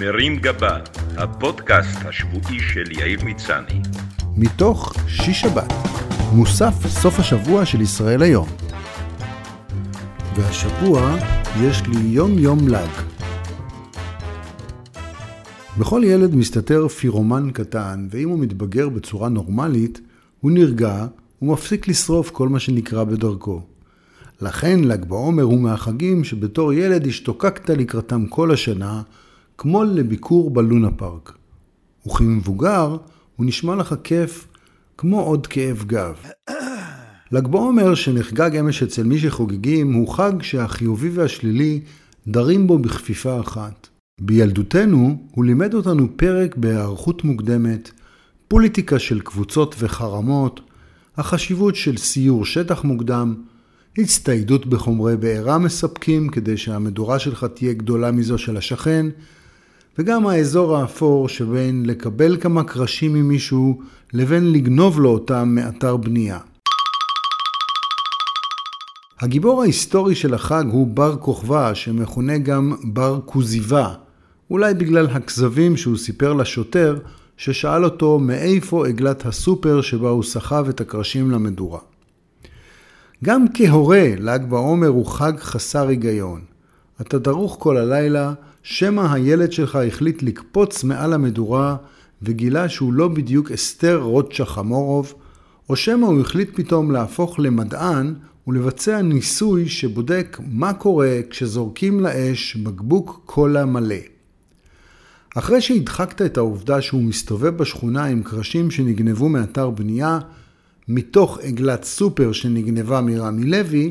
מרים גבה, הפודקאסט השבועי של יאיר מצני. מתוך שיש שבת, מוסף סוף השבוע של ישראל היום. והשבוע יש לי יום יום ל"ג. בכל ילד מסתתר פירומן קטן, ואם הוא מתבגר בצורה נורמלית, הוא נרגע ומפסיק לשרוף כל מה שנקרא בדרכו. לכן ל"ג בעומר הוא מהחגים שבתור ילד השתוקקת לקראתם כל השנה, כמו לביקור בלונה פארק. וכמבוגר הוא נשמע לך כיף כמו עוד כאב גב. ל"ג בעומר שנחגג אמש אצל מי שחוגגים הוא חג שהחיובי והשלילי דרים בו בכפיפה אחת. בילדותנו הוא לימד אותנו פרק בהיערכות מוקדמת, פוליטיקה של קבוצות וחרמות, החשיבות של סיור שטח מוקדם, הצטיידות בחומרי בעירה מספקים כדי שהמדורה שלך תהיה גדולה מזו של השכן, וגם האזור האפור שבין לקבל כמה קרשים ממישהו לבין לגנוב לו אותם מאתר בנייה. הגיבור ההיסטורי של החג הוא בר כוכבא, שמכונה גם בר כוזיבה, אולי בגלל הכזבים שהוא סיפר לשוטר, ששאל אותו מאיפה עגלת הסופר שבה הוא סחב את הקרשים למדורה. גם כהורה, ל"ג בעומר הוא חג חסר היגיון. אתה דרוך כל הלילה, שמא הילד שלך החליט לקפוץ מעל המדורה וגילה שהוא לא בדיוק אסתר רוטשה חמורוב, או שמא הוא החליט פתאום להפוך למדען ולבצע ניסוי שבודק מה קורה כשזורקים לאש בקבוק קולה מלא. אחרי שהדחקת את העובדה שהוא מסתובב בשכונה עם קרשים שנגנבו מאתר בנייה, מתוך עגלת סופר שנגנבה מרמי לוי,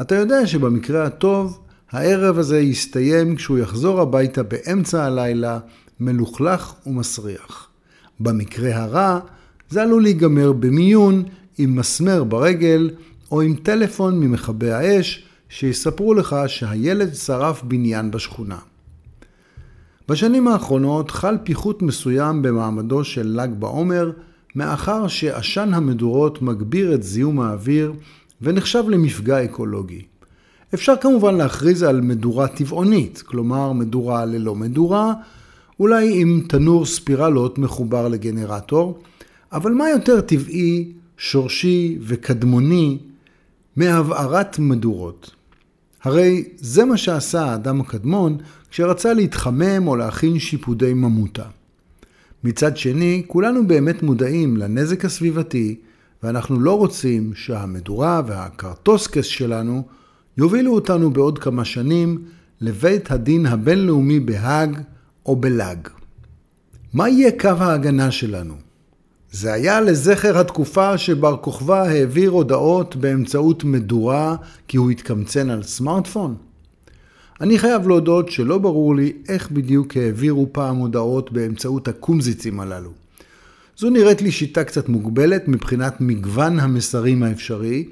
אתה יודע שבמקרה הטוב, הערב הזה יסתיים כשהוא יחזור הביתה באמצע הלילה, מלוכלך ומסריח. במקרה הרע, זה עלול להיגמר במיון עם מסמר ברגל, או עם טלפון ממכבי האש, שיספרו לך שהילד שרף בניין בשכונה. בשנים האחרונות חל פיחות מסוים במעמדו של ל"ג בעומר, מאחר שעשן המדורות מגביר את זיהום האוויר ונחשב למפגע אקולוגי. אפשר כמובן להכריז על מדורה טבעונית, כלומר מדורה ללא מדורה, אולי עם תנור ספירלות מחובר לגנרטור, אבל מה יותר טבעי, שורשי וקדמוני מהבערת מדורות? הרי זה מה שעשה האדם הקדמון כשרצה להתחמם או להכין שיפודי ממותה. מצד שני, כולנו באמת מודעים לנזק הסביבתי, ואנחנו לא רוצים שהמדורה והקרטוסקס שלנו יובילו אותנו בעוד כמה שנים לבית הדין הבינלאומי בהאג או בלאג. מה יהיה קו ההגנה שלנו? זה היה לזכר התקופה שבר כוכבא העביר הודעות באמצעות מדורה כי הוא התקמצן על סמארטפון? אני חייב להודות שלא ברור לי איך בדיוק העבירו פעם הודעות באמצעות הקומזיצים הללו. זו נראית לי שיטה קצת מוגבלת מבחינת מגוון המסרים האפשרי,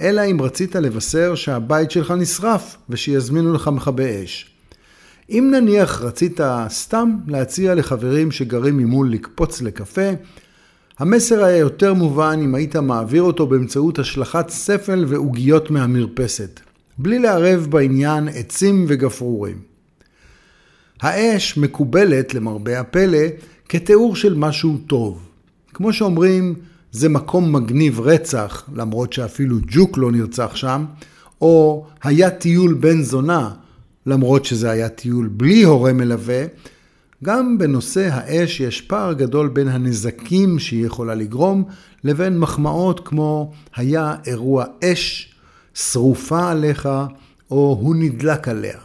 אלא אם רצית לבשר שהבית שלך נשרף ושיזמינו לך מכבי אש. אם נניח רצית סתם להציע לחברים שגרים ממול לקפוץ לקפה, המסר היה יותר מובן אם היית מעביר אותו באמצעות השלכת ספל ועוגיות מהמרפסת. בלי לערב בעניין עצים וגפרורים. האש מקובלת, למרבה הפלא, כתיאור של משהו טוב. כמו שאומרים, זה מקום מגניב רצח, למרות שאפילו ג'וק לא נרצח שם, או היה טיול בן זונה, למרות שזה היה טיול בלי הורה מלווה, גם בנושא האש יש פער גדול בין הנזקים שהיא יכולה לגרום, לבין מחמאות כמו היה אירוע אש שרופה עליך, או הוא נדלק עליה.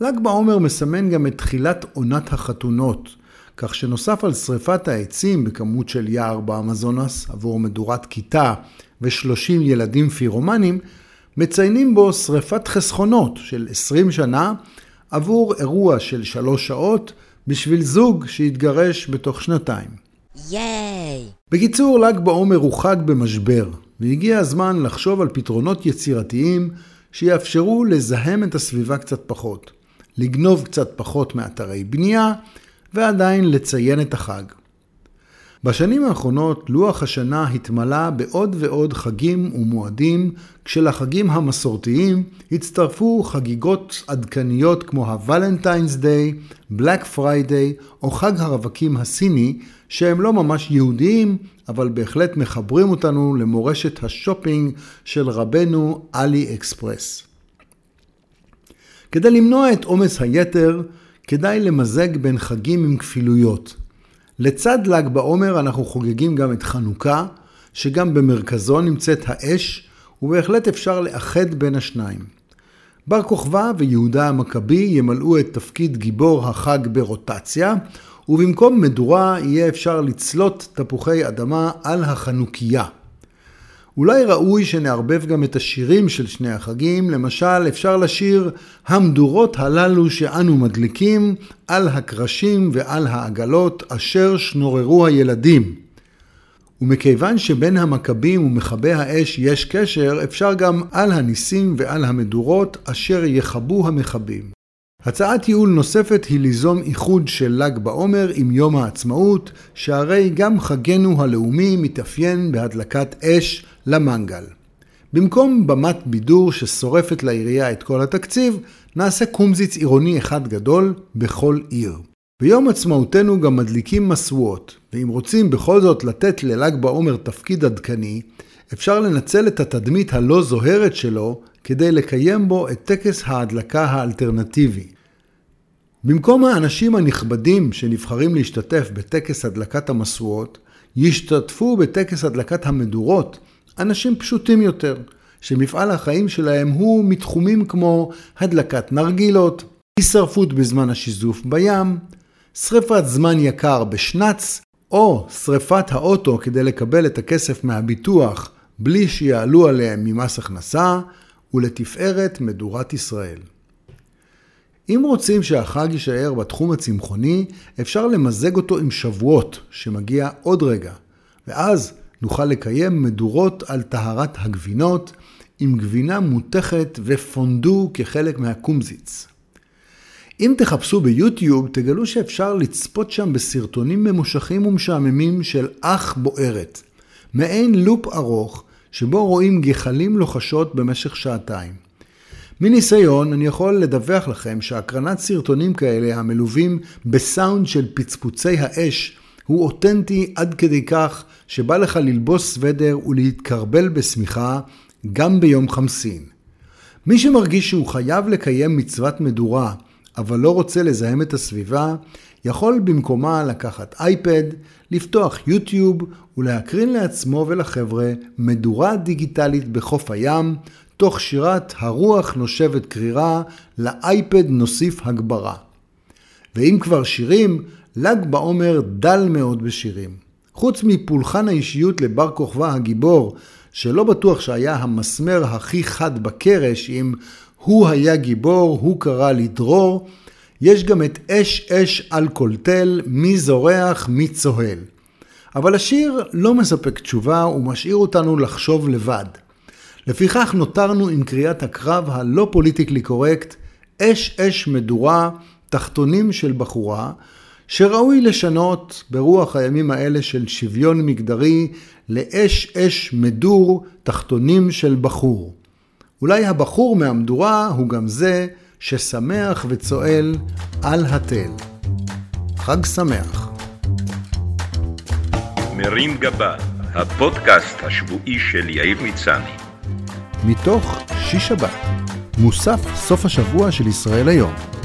ל"ג בעומר מסמן גם את תחילת עונת החתונות, כך שנוסף על שריפת העצים בכמות של יער באמזונס עבור מדורת כיתה ו-30 ילדים פירומנים, מציינים בו שריפת חסכונות של 20 שנה עבור אירוע של 3 שעות בשביל זוג שהתגרש בתוך שנתיים. ייי! בקיצור, ל"ג בעומר הוא חג במשבר, והגיע הזמן לחשוב על פתרונות יצירתיים שיאפשרו לזהם את הסביבה קצת פחות, לגנוב קצת פחות מאתרי בנייה, ועדיין לציין את החג. בשנים האחרונות לוח השנה התמלא בעוד ועוד חגים ומועדים, כשלחגים המסורתיים הצטרפו חגיגות עדכניות כמו ה Valentine's Day, Black Friday או חג הרווקים הסיני, שהם לא ממש יהודיים, אבל בהחלט מחברים אותנו למורשת השופינג של רבנו עלי אקספרס. כדי למנוע את עומס היתר, כדאי למזג בין חגים עם כפילויות. לצד ל"ג בעומר אנחנו חוגגים גם את חנוכה, שגם במרכזו נמצאת האש, ובהחלט אפשר לאחד בין השניים. בר כוכבא ויהודה המכבי ימלאו את תפקיד גיבור החג ברוטציה, ובמקום מדורה יהיה אפשר לצלות תפוחי אדמה על החנוכיה. אולי ראוי שנערבב גם את השירים של שני החגים, למשל אפשר לשיר המדורות הללו שאנו מדליקים על הקרשים ועל העגלות אשר שנוררו הילדים. ומכיוון שבין המכבים ומכבי האש יש קשר, אפשר גם על הניסים ועל המדורות אשר יכבו המכבים. הצעת ייעול נוספת היא ליזום איחוד של ל"ג בעומר עם יום העצמאות, שהרי גם חגנו הלאומי מתאפיין בהדלקת אש למנגל. במקום במת בידור ששורפת לעירייה את כל התקציב, נעשה קומזיץ עירוני אחד גדול בכל עיר. ביום עצמאותנו גם מדליקים משואות, ואם רוצים בכל זאת לתת לל"ג בעומר תפקיד עדכני, אפשר לנצל את התדמית הלא זוהרת שלו כדי לקיים בו את טקס ההדלקה האלטרנטיבי. במקום האנשים הנכבדים שנבחרים להשתתף בטקס הדלקת המשואות, ישתתפו בטקס הדלקת המדורות אנשים פשוטים יותר, שמפעל החיים שלהם הוא מתחומים כמו הדלקת נרגילות, הישרפות בזמן השיזוף בים, שרפת זמן יקר בשנץ, או שרפת האוטו כדי לקבל את הכסף מהביטוח בלי שיעלו עליהם ממס הכנסה, ולתפארת מדורת ישראל. אם רוצים שהחג יישאר בתחום הצמחוני, אפשר למזג אותו עם שבועות, שמגיע עוד רגע, ואז נוכל לקיים מדורות על טהרת הגבינות, עם גבינה מותכת ופונדו כחלק מהקומזיץ. אם תחפשו ביוטיוב, תגלו שאפשר לצפות שם בסרטונים ממושכים ומשעממים של אח בוערת, מעין לופ ארוך, שבו רואים גחלים לוחשות במשך שעתיים. מניסיון, אני יכול לדווח לכם שהקרנת סרטונים כאלה המלווים בסאונד של פצפוצי האש הוא אותנטי עד כדי כך שבא לך ללבוס סוודר ולהתקרבל בשמיכה גם ביום חמסין. מי שמרגיש שהוא חייב לקיים מצוות מדורה, אבל לא רוצה לזהם את הסביבה, יכול במקומה לקחת אייפד, לפתוח יוטיוב ולהקרין לעצמו ולחבר'ה מדורה דיגיטלית בחוף הים, תוך שירת הרוח נושבת קרירה, לאייפד נוסיף הגברה. ואם כבר שירים, ל"ג בעומר דל מאוד בשירים. חוץ מפולחן האישיות לבר כוכבא הגיבור, שלא בטוח שהיה המסמר הכי חד בקרש אם הוא היה גיבור, הוא קרא לדרור, יש גם את אש אש על כל תל, מי זורח, מי צוהל. אבל השיר לא מספק תשובה ומשאיר אותנו לחשוב לבד. לפיכך נותרנו עם קריאת הקרב הלא פוליטיקלי קורקט, אש אש מדורה, תחתונים של בחורה, שראוי לשנות ברוח הימים האלה של שוויון מגדרי לאש אש מדור, תחתונים של בחור. אולי הבחור מהמדורה הוא גם זה ששמח וצועל על התל. חג שמח. מרים גבה, הפודקאסט השבועי של יאיר מצני. מתוך שיש שבת, מוסף סוף השבוע של ישראל היום.